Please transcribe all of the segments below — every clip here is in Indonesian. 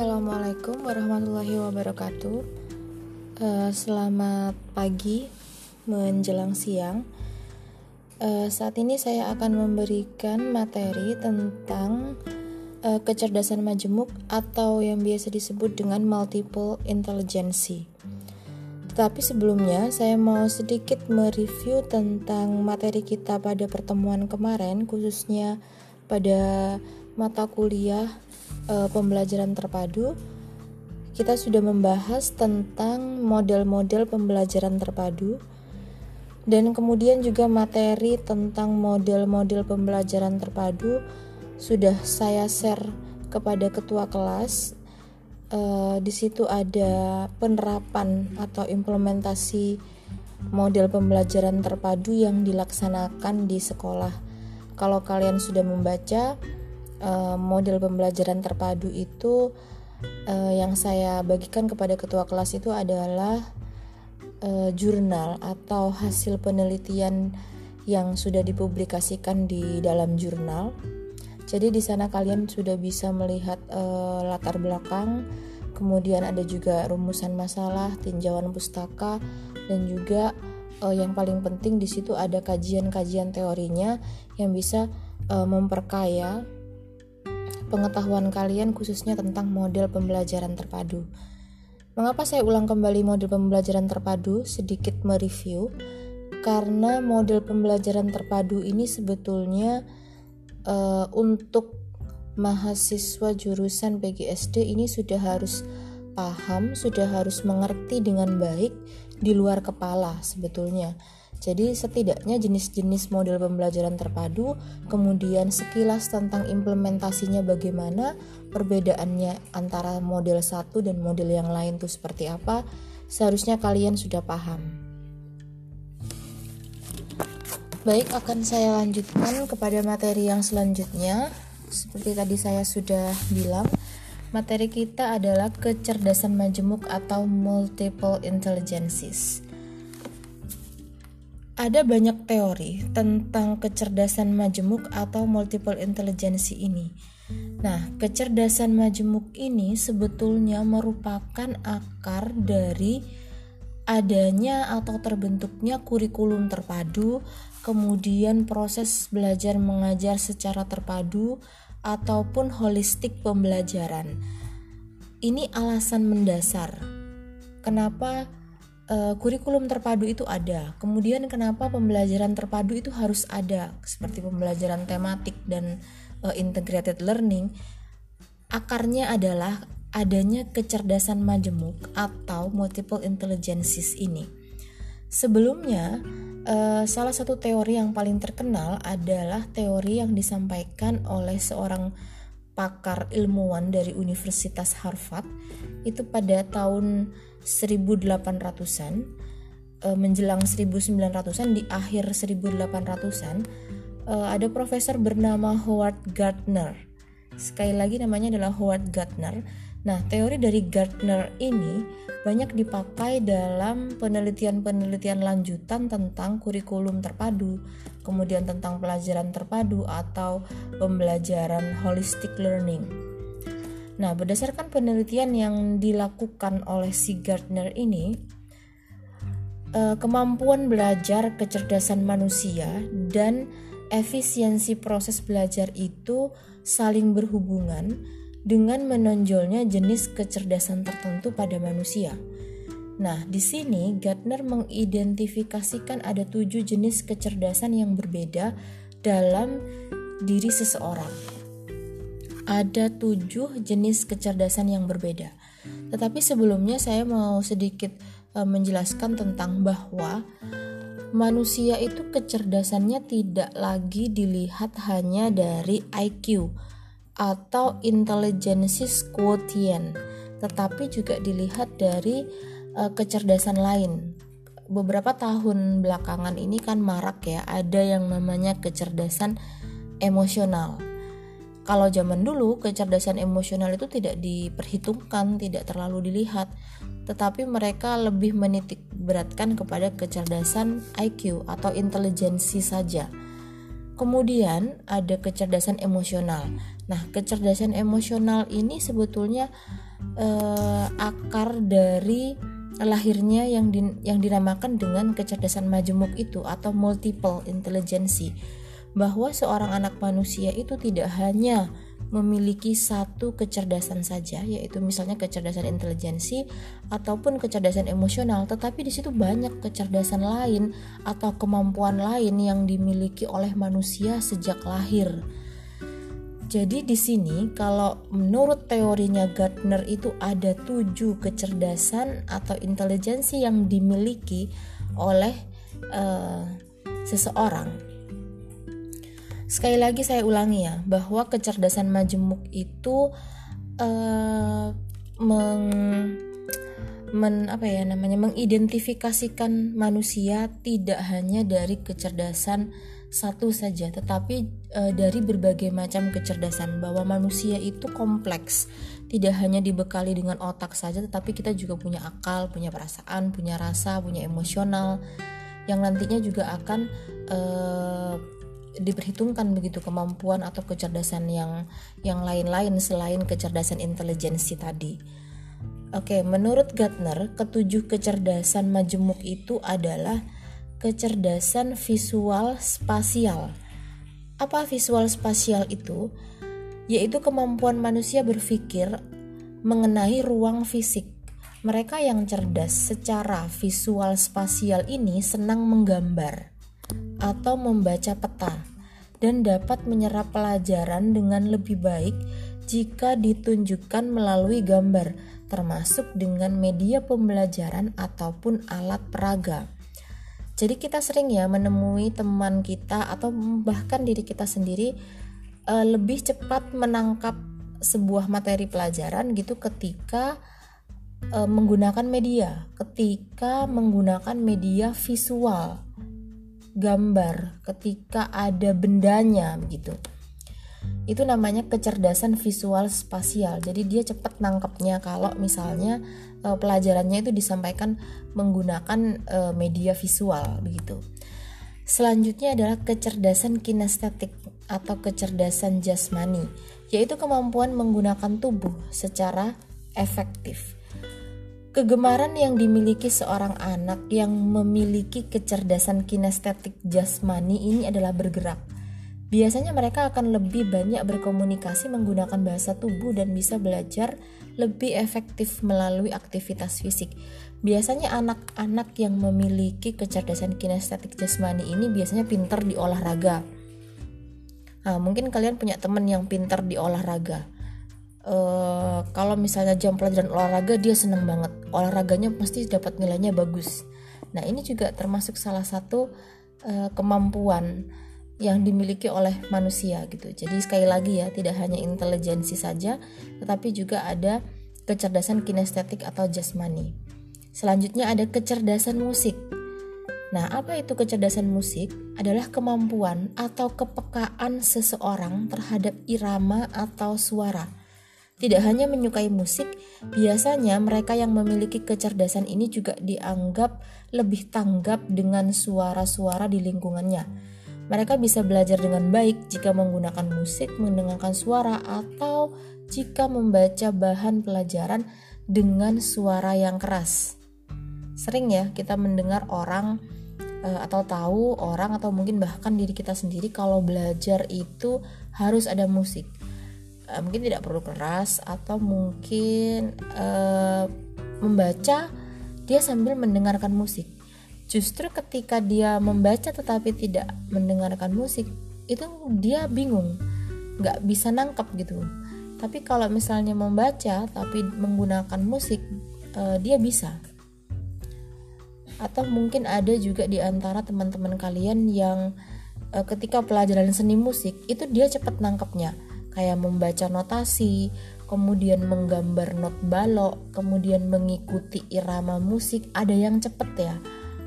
Assalamualaikum warahmatullahi wabarakatuh. Uh, selamat pagi menjelang siang. Uh, saat ini saya akan memberikan materi tentang uh, kecerdasan majemuk atau yang biasa disebut dengan multiple intelligence. Tetapi sebelumnya saya mau sedikit mereview tentang materi kita pada pertemuan kemarin khususnya pada mata kuliah uh, pembelajaran terpadu, kita sudah membahas tentang model-model pembelajaran terpadu dan kemudian juga materi tentang model-model pembelajaran terpadu sudah saya share kepada ketua kelas. Uh, di situ ada penerapan atau implementasi model pembelajaran terpadu yang dilaksanakan di sekolah. Kalau kalian sudah membaca, uh, model pembelajaran terpadu itu uh, yang saya bagikan kepada ketua kelas itu adalah uh, jurnal atau hasil penelitian yang sudah dipublikasikan di dalam jurnal. Jadi di sana kalian sudah bisa melihat uh, latar belakang, kemudian ada juga rumusan masalah, tinjauan pustaka, dan juga uh, yang paling penting di situ ada kajian-kajian teorinya yang bisa uh, memperkaya pengetahuan kalian khususnya tentang model pembelajaran terpadu. Mengapa saya ulang kembali model pembelajaran terpadu? Sedikit mereview karena model pembelajaran terpadu ini sebetulnya uh, untuk mahasiswa jurusan PGSD ini sudah harus paham, sudah harus mengerti dengan baik di luar kepala sebetulnya. Jadi setidaknya jenis-jenis model pembelajaran terpadu, kemudian sekilas tentang implementasinya bagaimana, perbedaannya antara model satu dan model yang lain itu seperti apa, seharusnya kalian sudah paham. Baik, akan saya lanjutkan kepada materi yang selanjutnya. Seperti tadi saya sudah bilang, materi kita adalah kecerdasan majemuk atau multiple intelligences. Ada banyak teori tentang kecerdasan majemuk atau multiple intelligence ini. Nah, kecerdasan majemuk ini sebetulnya merupakan akar dari adanya atau terbentuknya kurikulum terpadu, kemudian proses belajar mengajar secara terpadu ataupun holistik pembelajaran. Ini alasan mendasar kenapa uh, kurikulum terpadu itu ada. Kemudian kenapa pembelajaran terpadu itu harus ada seperti pembelajaran tematik dan uh, integrated learning? Akarnya adalah adanya kecerdasan majemuk atau multiple intelligences ini. Sebelumnya, uh, salah satu teori yang paling terkenal adalah teori yang disampaikan oleh seorang pakar ilmuwan dari Universitas Harvard itu pada tahun 1800-an uh, menjelang 1900-an di akhir 1800-an uh, ada profesor bernama Howard Gardner. Sekali lagi namanya adalah Howard Gardner. Nah, teori dari Gardner ini banyak dipakai dalam penelitian-penelitian lanjutan tentang kurikulum terpadu, kemudian tentang pelajaran terpadu atau pembelajaran holistic learning. Nah, berdasarkan penelitian yang dilakukan oleh si Gardner ini, eh, kemampuan belajar kecerdasan manusia dan efisiensi proses belajar itu saling berhubungan dengan menonjolnya jenis kecerdasan tertentu pada manusia. Nah, di sini Gardner mengidentifikasikan ada tujuh jenis kecerdasan yang berbeda dalam diri seseorang ada tujuh jenis kecerdasan yang berbeda. Tetapi sebelumnya saya mau sedikit uh, menjelaskan tentang bahwa manusia itu kecerdasannya tidak lagi dilihat hanya dari IQ atau intelligence quotient, tetapi juga dilihat dari uh, kecerdasan lain. Beberapa tahun belakangan ini kan marak ya, ada yang namanya kecerdasan emosional kalau zaman dulu kecerdasan emosional itu tidak diperhitungkan, tidak terlalu dilihat, tetapi mereka lebih menitik beratkan kepada kecerdasan IQ atau intelijensi saja. Kemudian ada kecerdasan emosional. Nah, kecerdasan emosional ini sebetulnya uh, akar dari lahirnya yang di, yang dinamakan dengan kecerdasan majemuk itu atau multiple intelligency bahwa seorang anak manusia itu tidak hanya memiliki satu kecerdasan saja yaitu misalnya kecerdasan intelijensi ataupun kecerdasan emosional tetapi di situ banyak kecerdasan lain atau kemampuan lain yang dimiliki oleh manusia sejak lahir. Jadi di sini kalau menurut teorinya Gardner itu ada tujuh kecerdasan atau intelijensi yang dimiliki oleh uh, seseorang. Sekali lagi saya ulangi ya bahwa kecerdasan majemuk itu uh, meng, men apa ya namanya mengidentifikasikan manusia tidak hanya dari kecerdasan satu saja, tetapi e, dari berbagai macam kecerdasan bahwa manusia itu kompleks, tidak hanya dibekali dengan otak saja, tetapi kita juga punya akal, punya perasaan, punya rasa, punya emosional, yang nantinya juga akan e, diperhitungkan begitu kemampuan atau kecerdasan yang yang lain-lain selain kecerdasan intelijensi tadi. Oke, menurut Gardner, ketujuh kecerdasan majemuk itu adalah kecerdasan visual spasial. Apa visual spasial itu? Yaitu kemampuan manusia berpikir mengenai ruang fisik. Mereka yang cerdas secara visual spasial ini senang menggambar atau membaca peta dan dapat menyerap pelajaran dengan lebih baik jika ditunjukkan melalui gambar, termasuk dengan media pembelajaran ataupun alat peraga. Jadi kita sering ya menemui teman kita atau bahkan diri kita sendiri uh, lebih cepat menangkap sebuah materi pelajaran gitu ketika uh, menggunakan media, ketika menggunakan media visual, gambar, ketika ada bendanya begitu. Itu namanya kecerdasan visual spasial. Jadi dia cepat nangkepnya kalau misalnya uh, pelajarannya itu disampaikan menggunakan uh, media visual begitu. Selanjutnya adalah kecerdasan kinestetik atau kecerdasan jasmani yaitu kemampuan menggunakan tubuh secara efektif Kegemaran yang dimiliki seorang anak yang memiliki kecerdasan kinestetik jasmani ini adalah bergerak Biasanya mereka akan lebih banyak berkomunikasi menggunakan bahasa tubuh dan bisa belajar lebih efektif melalui aktivitas fisik. Biasanya anak-anak yang memiliki kecerdasan kinestetik jasmani ini biasanya pintar di olahraga. Nah, mungkin kalian punya teman yang pintar di olahraga. Uh, kalau misalnya jam pelajaran olahraga dia senang banget, olahraganya pasti dapat nilainya bagus. Nah ini juga termasuk salah satu uh, kemampuan yang dimiliki oleh manusia gitu. Jadi sekali lagi ya, tidak hanya intelijensi saja, tetapi juga ada kecerdasan kinestetik atau jasmani. Selanjutnya ada kecerdasan musik. Nah, apa itu kecerdasan musik? Adalah kemampuan atau kepekaan seseorang terhadap irama atau suara. Tidak hanya menyukai musik, biasanya mereka yang memiliki kecerdasan ini juga dianggap lebih tanggap dengan suara-suara di lingkungannya mereka bisa belajar dengan baik jika menggunakan musik, mendengarkan suara, atau jika membaca bahan pelajaran dengan suara yang keras. Sering ya kita mendengar orang eh, atau tahu orang atau mungkin bahkan diri kita sendiri kalau belajar itu harus ada musik. Eh, mungkin tidak perlu keras atau mungkin uh, membaca dia sambil mendengarkan musik. Justru ketika dia membaca tetapi tidak mendengarkan musik itu dia bingung nggak bisa nangkep gitu. Tapi kalau misalnya membaca tapi menggunakan musik uh, dia bisa. Atau mungkin ada juga di antara teman-teman kalian yang ketika pelajaran seni musik itu dia cepat nangkepnya kayak membaca notasi kemudian menggambar not balok kemudian mengikuti irama musik ada yang cepet ya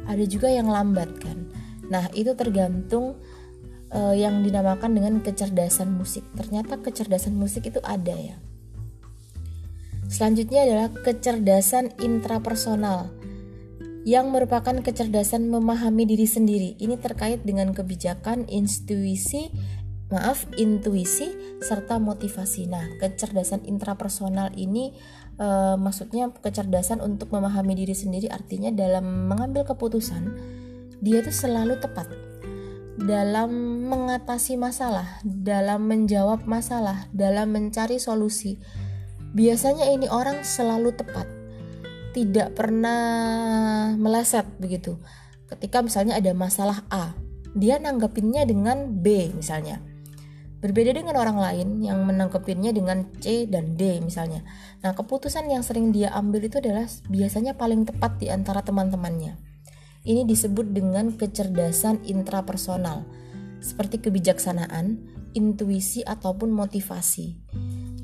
ada juga yang lambat kan. Nah itu tergantung uh, yang dinamakan dengan kecerdasan musik. Ternyata kecerdasan musik itu ada ya. Selanjutnya adalah kecerdasan intrapersonal yang merupakan kecerdasan memahami diri sendiri. Ini terkait dengan kebijakan, intuisi, maaf intuisi serta motivasi. Nah, kecerdasan intrapersonal ini e, maksudnya kecerdasan untuk memahami diri sendiri artinya dalam mengambil keputusan dia itu selalu tepat dalam mengatasi masalah, dalam menjawab masalah, dalam mencari solusi. Biasanya ini orang selalu tepat. Tidak pernah meleset begitu. Ketika misalnya ada masalah A, dia nanggepinnya dengan B misalnya Berbeda dengan orang lain yang menangkepinnya dengan C dan D misalnya. Nah, keputusan yang sering dia ambil itu adalah biasanya paling tepat di antara teman-temannya. Ini disebut dengan kecerdasan intrapersonal, seperti kebijaksanaan, intuisi ataupun motivasi.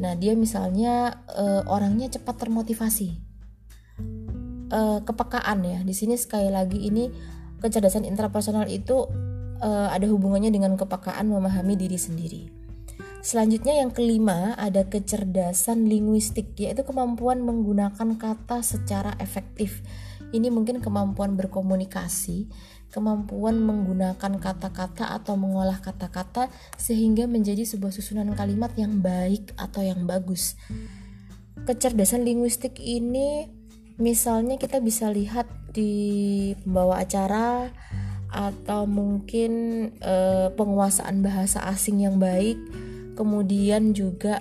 Nah, dia misalnya e, orangnya cepat termotivasi. E, kepekaan ya. Di sini sekali lagi ini kecerdasan intrapersonal itu uh, ada hubungannya dengan kepekaan memahami diri sendiri. Selanjutnya yang kelima ada kecerdasan linguistik yaitu kemampuan menggunakan kata secara efektif. Ini mungkin kemampuan berkomunikasi, kemampuan menggunakan kata-kata atau mengolah kata-kata sehingga menjadi sebuah susunan kalimat yang baik atau yang bagus. Kecerdasan linguistik ini misalnya kita bisa lihat di pembawa acara atau mungkin e, penguasaan bahasa asing yang baik. Kemudian juga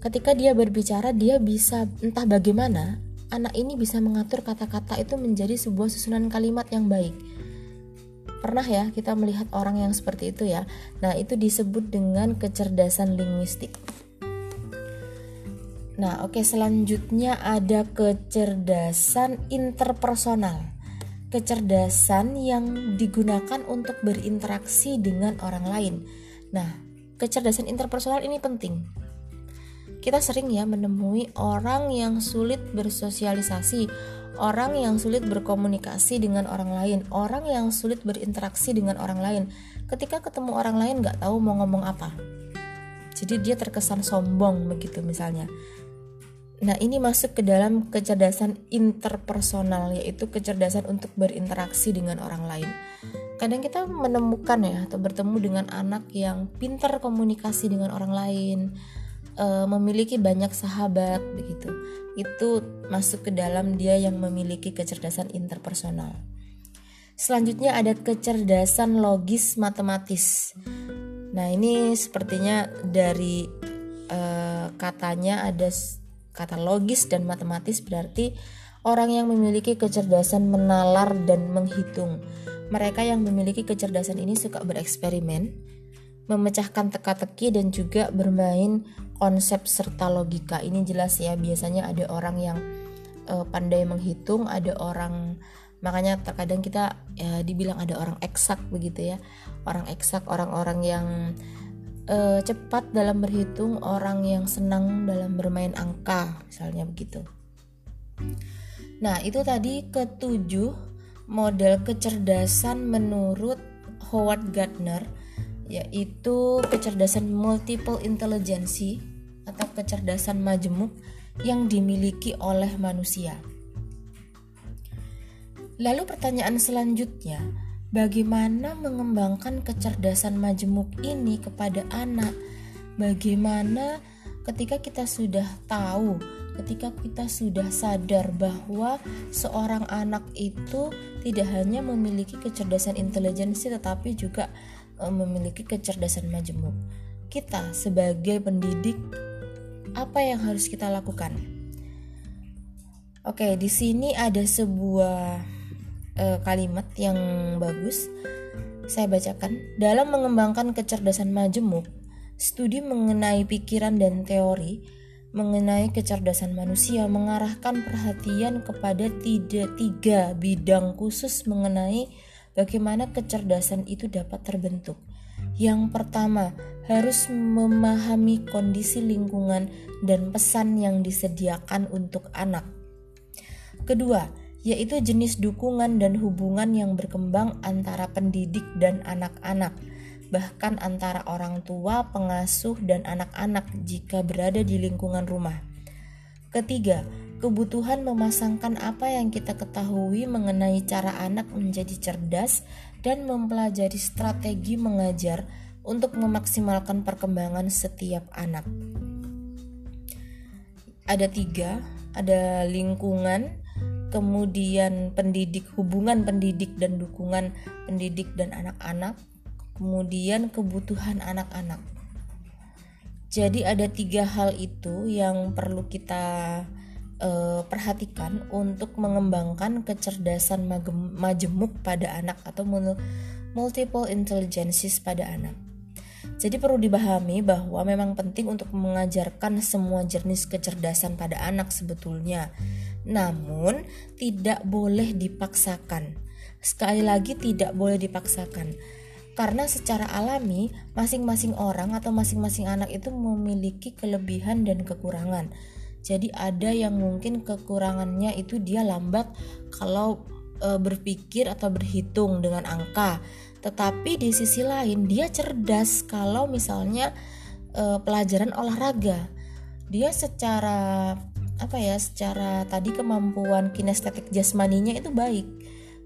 ketika dia berbicara dia bisa entah bagaimana anak ini bisa mengatur kata-kata itu menjadi sebuah susunan kalimat yang baik. Pernah ya kita melihat orang yang seperti itu ya? Nah itu disebut dengan kecerdasan linguistik. Nah oke selanjutnya ada kecerdasan interpersonal kecerdasan yang digunakan untuk berinteraksi dengan orang lain. Nah, kecerdasan interpersonal ini penting. Kita sering ya menemui orang yang sulit bersosialisasi, orang yang sulit berkomunikasi dengan orang lain, orang yang sulit berinteraksi dengan orang lain. Ketika ketemu orang lain nggak tahu mau ngomong apa. Jadi dia terkesan sombong begitu misalnya. Nah, ini masuk ke dalam kecerdasan interpersonal, yaitu kecerdasan untuk berinteraksi dengan orang lain. Kadang kita menemukan ya, atau bertemu dengan anak yang pintar komunikasi dengan orang lain, e, memiliki banyak sahabat, begitu. Itu masuk ke dalam dia yang memiliki kecerdasan interpersonal. Selanjutnya ada kecerdasan logis matematis. Nah, ini sepertinya dari e, katanya ada Kata logis dan matematis berarti orang yang memiliki kecerdasan menalar dan menghitung. Mereka yang memiliki kecerdasan ini suka bereksperimen, memecahkan teka-teki dan juga bermain konsep serta logika. Ini jelas ya, biasanya ada orang yang uh, pandai menghitung, ada orang makanya terkadang kita ya dibilang ada orang eksak begitu ya. Orang eksak, orang-orang yang uh, cepat dalam berhitung, orang yang senang dalam bermain angka, misalnya begitu. Nah, itu tadi ketujuh model kecerdasan menurut Howard Gardner, yaitu kecerdasan multiple intelligence atau kecerdasan majemuk yang dimiliki oleh manusia. Lalu pertanyaan selanjutnya, Bagaimana mengembangkan kecerdasan majemuk ini kepada anak? Bagaimana ketika kita sudah tahu, ketika kita sudah sadar bahwa seorang anak itu tidak hanya memiliki kecerdasan intelijensi tetapi juga e, memiliki kecerdasan majemuk. Kita sebagai pendidik apa yang harus kita lakukan? Oke, di sini ada sebuah uh, kalimat yang bagus. Saya bacakan. Dalam mengembangkan kecerdasan majemuk, studi mengenai pikiran dan teori mengenai kecerdasan manusia mengarahkan perhatian kepada tiga, tiga bidang khusus mengenai bagaimana kecerdasan itu dapat terbentuk. Yang pertama, harus memahami kondisi lingkungan dan pesan yang disediakan untuk anak. Kedua, yaitu jenis dukungan dan hubungan yang berkembang antara pendidik dan anak-anak, bahkan antara orang tua, pengasuh, dan anak-anak jika berada di lingkungan rumah. Ketiga, kebutuhan memasangkan apa yang kita ketahui mengenai cara anak menjadi cerdas dan mempelajari strategi mengajar untuk memaksimalkan perkembangan setiap anak. Ada tiga, ada lingkungan, kemudian pendidik, hubungan pendidik dan dukungan pendidik dan anak-anak, kemudian kebutuhan anak-anak. Jadi ada tiga hal itu yang perlu kita uh, perhatikan untuk mengembangkan kecerdasan majemuk pada anak atau multiple intelligences pada anak. Jadi perlu dipahami bahwa memang penting untuk mengajarkan semua jenis kecerdasan pada anak sebetulnya. Namun tidak boleh dipaksakan. Sekali lagi tidak boleh dipaksakan. Karena secara alami masing-masing orang atau masing-masing anak itu memiliki kelebihan dan kekurangan. Jadi ada yang mungkin kekurangannya itu dia lambat kalau e, berpikir atau berhitung dengan angka tetapi di sisi lain dia cerdas kalau misalnya e, pelajaran olahraga dia secara apa ya secara tadi kemampuan kinestetik jasmaninya itu baik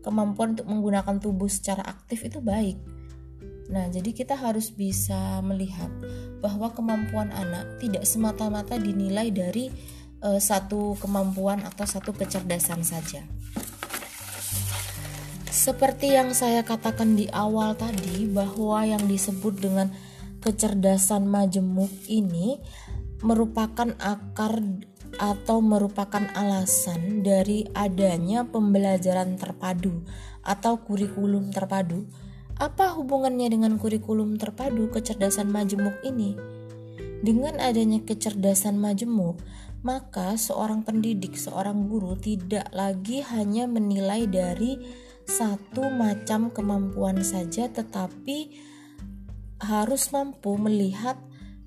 kemampuan untuk menggunakan tubuh secara aktif itu baik Nah, jadi kita harus bisa melihat bahwa kemampuan anak tidak semata-mata dinilai dari uh, satu kemampuan atau satu kecerdasan saja. Seperti yang saya katakan di awal tadi bahwa yang disebut dengan kecerdasan majemuk ini merupakan akar atau merupakan alasan dari adanya pembelajaran terpadu atau kurikulum terpadu. Apa hubungannya dengan kurikulum terpadu kecerdasan majemuk ini? Dengan adanya kecerdasan majemuk, maka seorang pendidik, seorang guru tidak lagi hanya menilai dari satu macam kemampuan saja, tetapi harus mampu melihat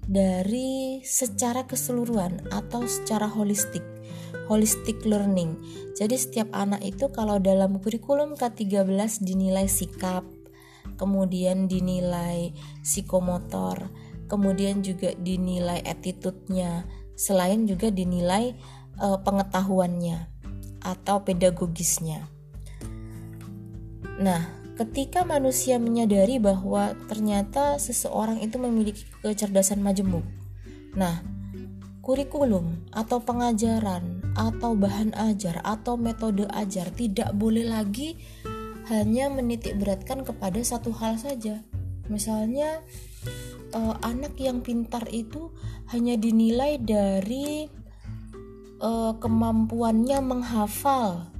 dari secara keseluruhan atau secara holistik. Holistic learning. Jadi setiap anak itu kalau dalam kurikulum K13 dinilai sikap, kemudian dinilai psikomotor, kemudian juga dinilai attitude-nya, selain juga dinilai uh, pengetahuannya atau pedagogisnya. Nah, ketika manusia menyadari bahwa ternyata seseorang itu memiliki kecerdasan majemuk. Nah, kurikulum atau pengajaran atau bahan ajar atau metode ajar tidak boleh lagi hanya menitik beratkan kepada satu hal saja. Misalnya uh, anak yang pintar itu hanya dinilai dari uh, kemampuannya menghafal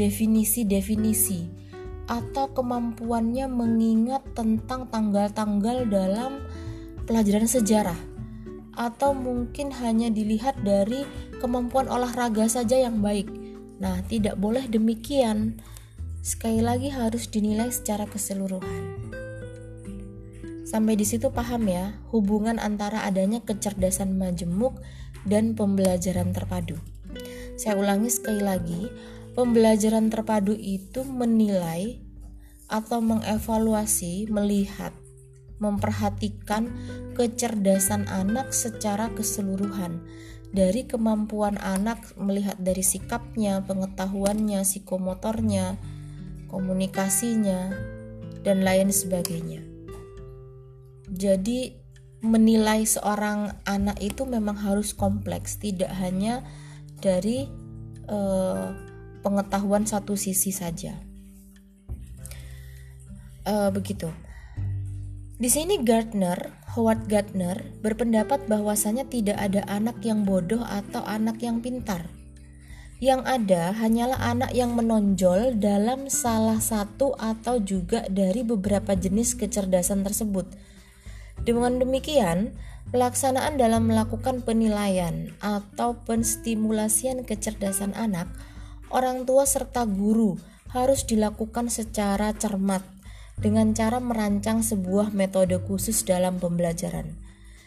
definisi-definisi atau kemampuannya mengingat tentang tanggal-tanggal dalam pelajaran sejarah atau mungkin hanya dilihat dari kemampuan olahraga saja yang baik. Nah, tidak boleh demikian. Sekali lagi harus dinilai secara keseluruhan. Sampai di situ paham ya hubungan antara adanya kecerdasan majemuk dan pembelajaran terpadu. Saya ulangi sekali lagi, Pembelajaran terpadu itu menilai atau mengevaluasi, melihat, memperhatikan kecerdasan anak secara keseluruhan dari kemampuan anak melihat dari sikapnya, pengetahuannya, psikomotornya, komunikasinya, dan lain sebagainya. Jadi, menilai seorang anak itu memang harus kompleks, tidak hanya dari uh, pengetahuan satu sisi saja. Uh, begitu. Di sini Gardner, Howard Gardner berpendapat bahwasanya tidak ada anak yang bodoh atau anak yang pintar. Yang ada hanyalah anak yang menonjol dalam salah satu atau juga dari beberapa jenis kecerdasan tersebut. Dengan demikian, pelaksanaan dalam melakukan penilaian atau penstimulasian kecerdasan anak orang tua serta guru harus dilakukan secara cermat dengan cara merancang sebuah metode khusus dalam pembelajaran.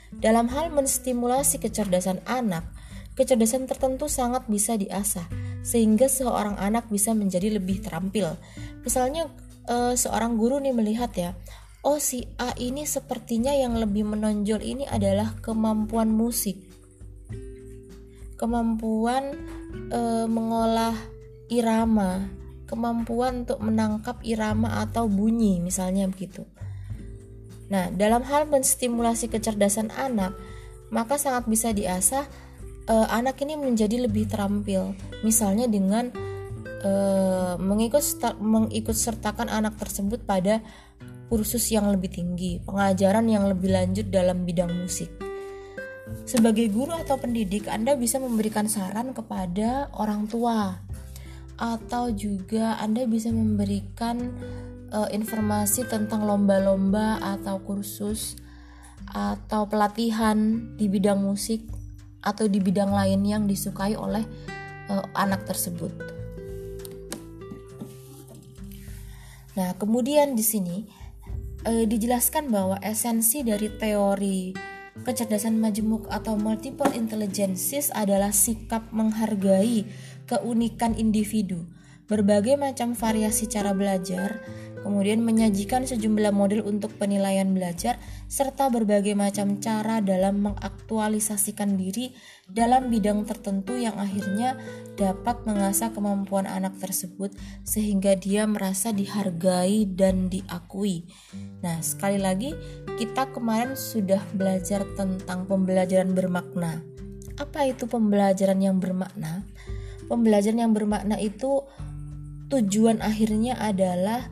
Dalam hal menstimulasi kecerdasan anak, kecerdasan tertentu sangat bisa diasah sehingga seorang anak bisa menjadi lebih terampil. Misalnya eh, seorang guru nih melihat ya, oh si A ini sepertinya yang lebih menonjol ini adalah kemampuan musik. Kemampuan eh, mengolah irama, kemampuan untuk menangkap irama atau bunyi misalnya begitu. Nah, dalam hal menstimulasi kecerdasan anak, maka sangat bisa diasah uh, anak ini menjadi lebih terampil. Misalnya dengan uh, mengikut mengikut sertakan anak tersebut pada kursus yang lebih tinggi, pengajaran yang lebih lanjut dalam bidang musik. Sebagai guru atau pendidik, Anda bisa memberikan saran kepada orang tua atau juga Anda bisa memberikan uh, informasi tentang lomba-lomba atau kursus atau pelatihan di bidang musik atau di bidang lain yang disukai oleh uh, anak tersebut. Nah, kemudian di sini uh, dijelaskan bahwa esensi dari teori kecerdasan majemuk atau multiple intelligences adalah sikap menghargai keunikan individu, berbagai macam variasi cara belajar, kemudian menyajikan sejumlah model untuk penilaian belajar, serta berbagai macam cara dalam mengaktualisasikan diri dalam bidang tertentu yang akhirnya dapat mengasah kemampuan anak tersebut sehingga dia merasa dihargai dan diakui. Nah, sekali lagi, kita kemarin sudah belajar tentang pembelajaran bermakna. Apa itu pembelajaran yang bermakna? Pembelajaran yang bermakna itu tujuan akhirnya adalah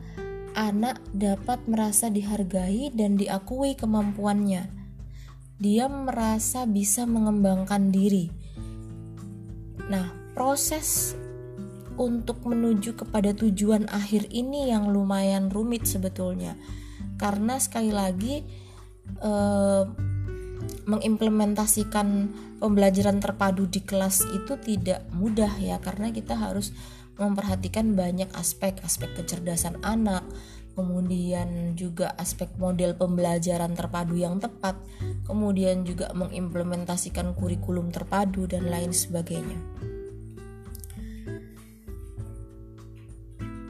anak dapat merasa dihargai dan diakui kemampuannya. Dia merasa bisa mengembangkan diri. Nah, proses untuk menuju kepada tujuan akhir ini yang lumayan rumit sebetulnya. Karena sekali lagi eh, mengimplementasikan pembelajaran terpadu di kelas itu tidak mudah ya karena kita harus memperhatikan banyak aspek aspek kecerdasan anak kemudian juga aspek model pembelajaran terpadu yang tepat kemudian juga mengimplementasikan kurikulum terpadu dan lain sebagainya.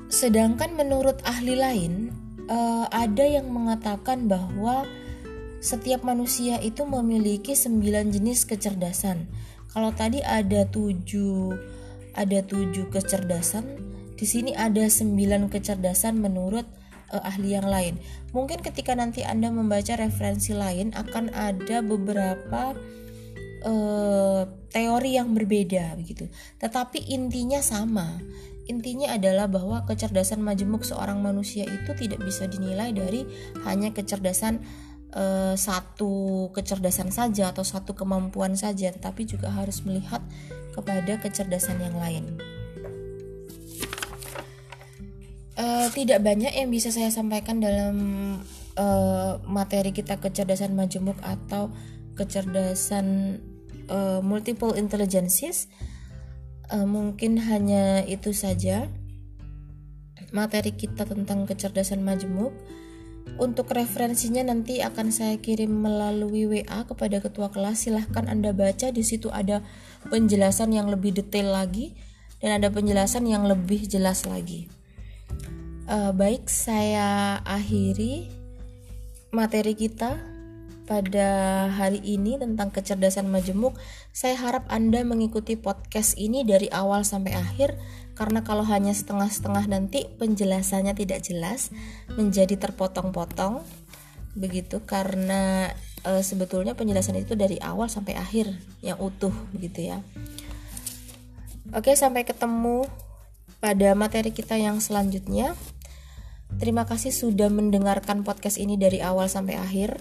Sedangkan menurut ahli lain uh, ada yang mengatakan bahwa setiap manusia itu memiliki sembilan jenis kecerdasan. Kalau tadi ada tujuh ada tujuh kecerdasan, di sini ada sembilan kecerdasan menurut uh, ahli yang lain. Mungkin ketika nanti Anda membaca referensi lain akan ada beberapa uh, teori yang berbeda begitu. Tetapi intinya sama. Intinya adalah bahwa kecerdasan majemuk seorang manusia itu tidak bisa dinilai dari hanya kecerdasan uh, satu kecerdasan saja atau satu kemampuan saja, tetapi juga harus melihat kepada kecerdasan yang lain. Uh, tidak banyak yang bisa saya sampaikan dalam uh, materi kita kecerdasan majemuk atau kecerdasan uh, multiple intelligences. Uh, mungkin hanya itu saja materi kita tentang kecerdasan majemuk. Untuk referensinya nanti akan saya kirim melalui WA kepada ketua kelas. Silahkan Anda baca di situ ada penjelasan yang lebih detail lagi dan ada penjelasan yang lebih jelas lagi. Uh, baik, saya akhiri materi kita pada hari ini tentang kecerdasan majemuk. Saya harap Anda mengikuti podcast ini dari awal sampai akhir karena kalau hanya setengah-setengah nanti penjelasannya tidak jelas, menjadi terpotong-potong begitu karena e, sebetulnya penjelasan itu dari awal sampai akhir yang utuh begitu ya. Oke, sampai ketemu pada materi kita yang selanjutnya. Terima kasih sudah mendengarkan podcast ini dari awal sampai akhir.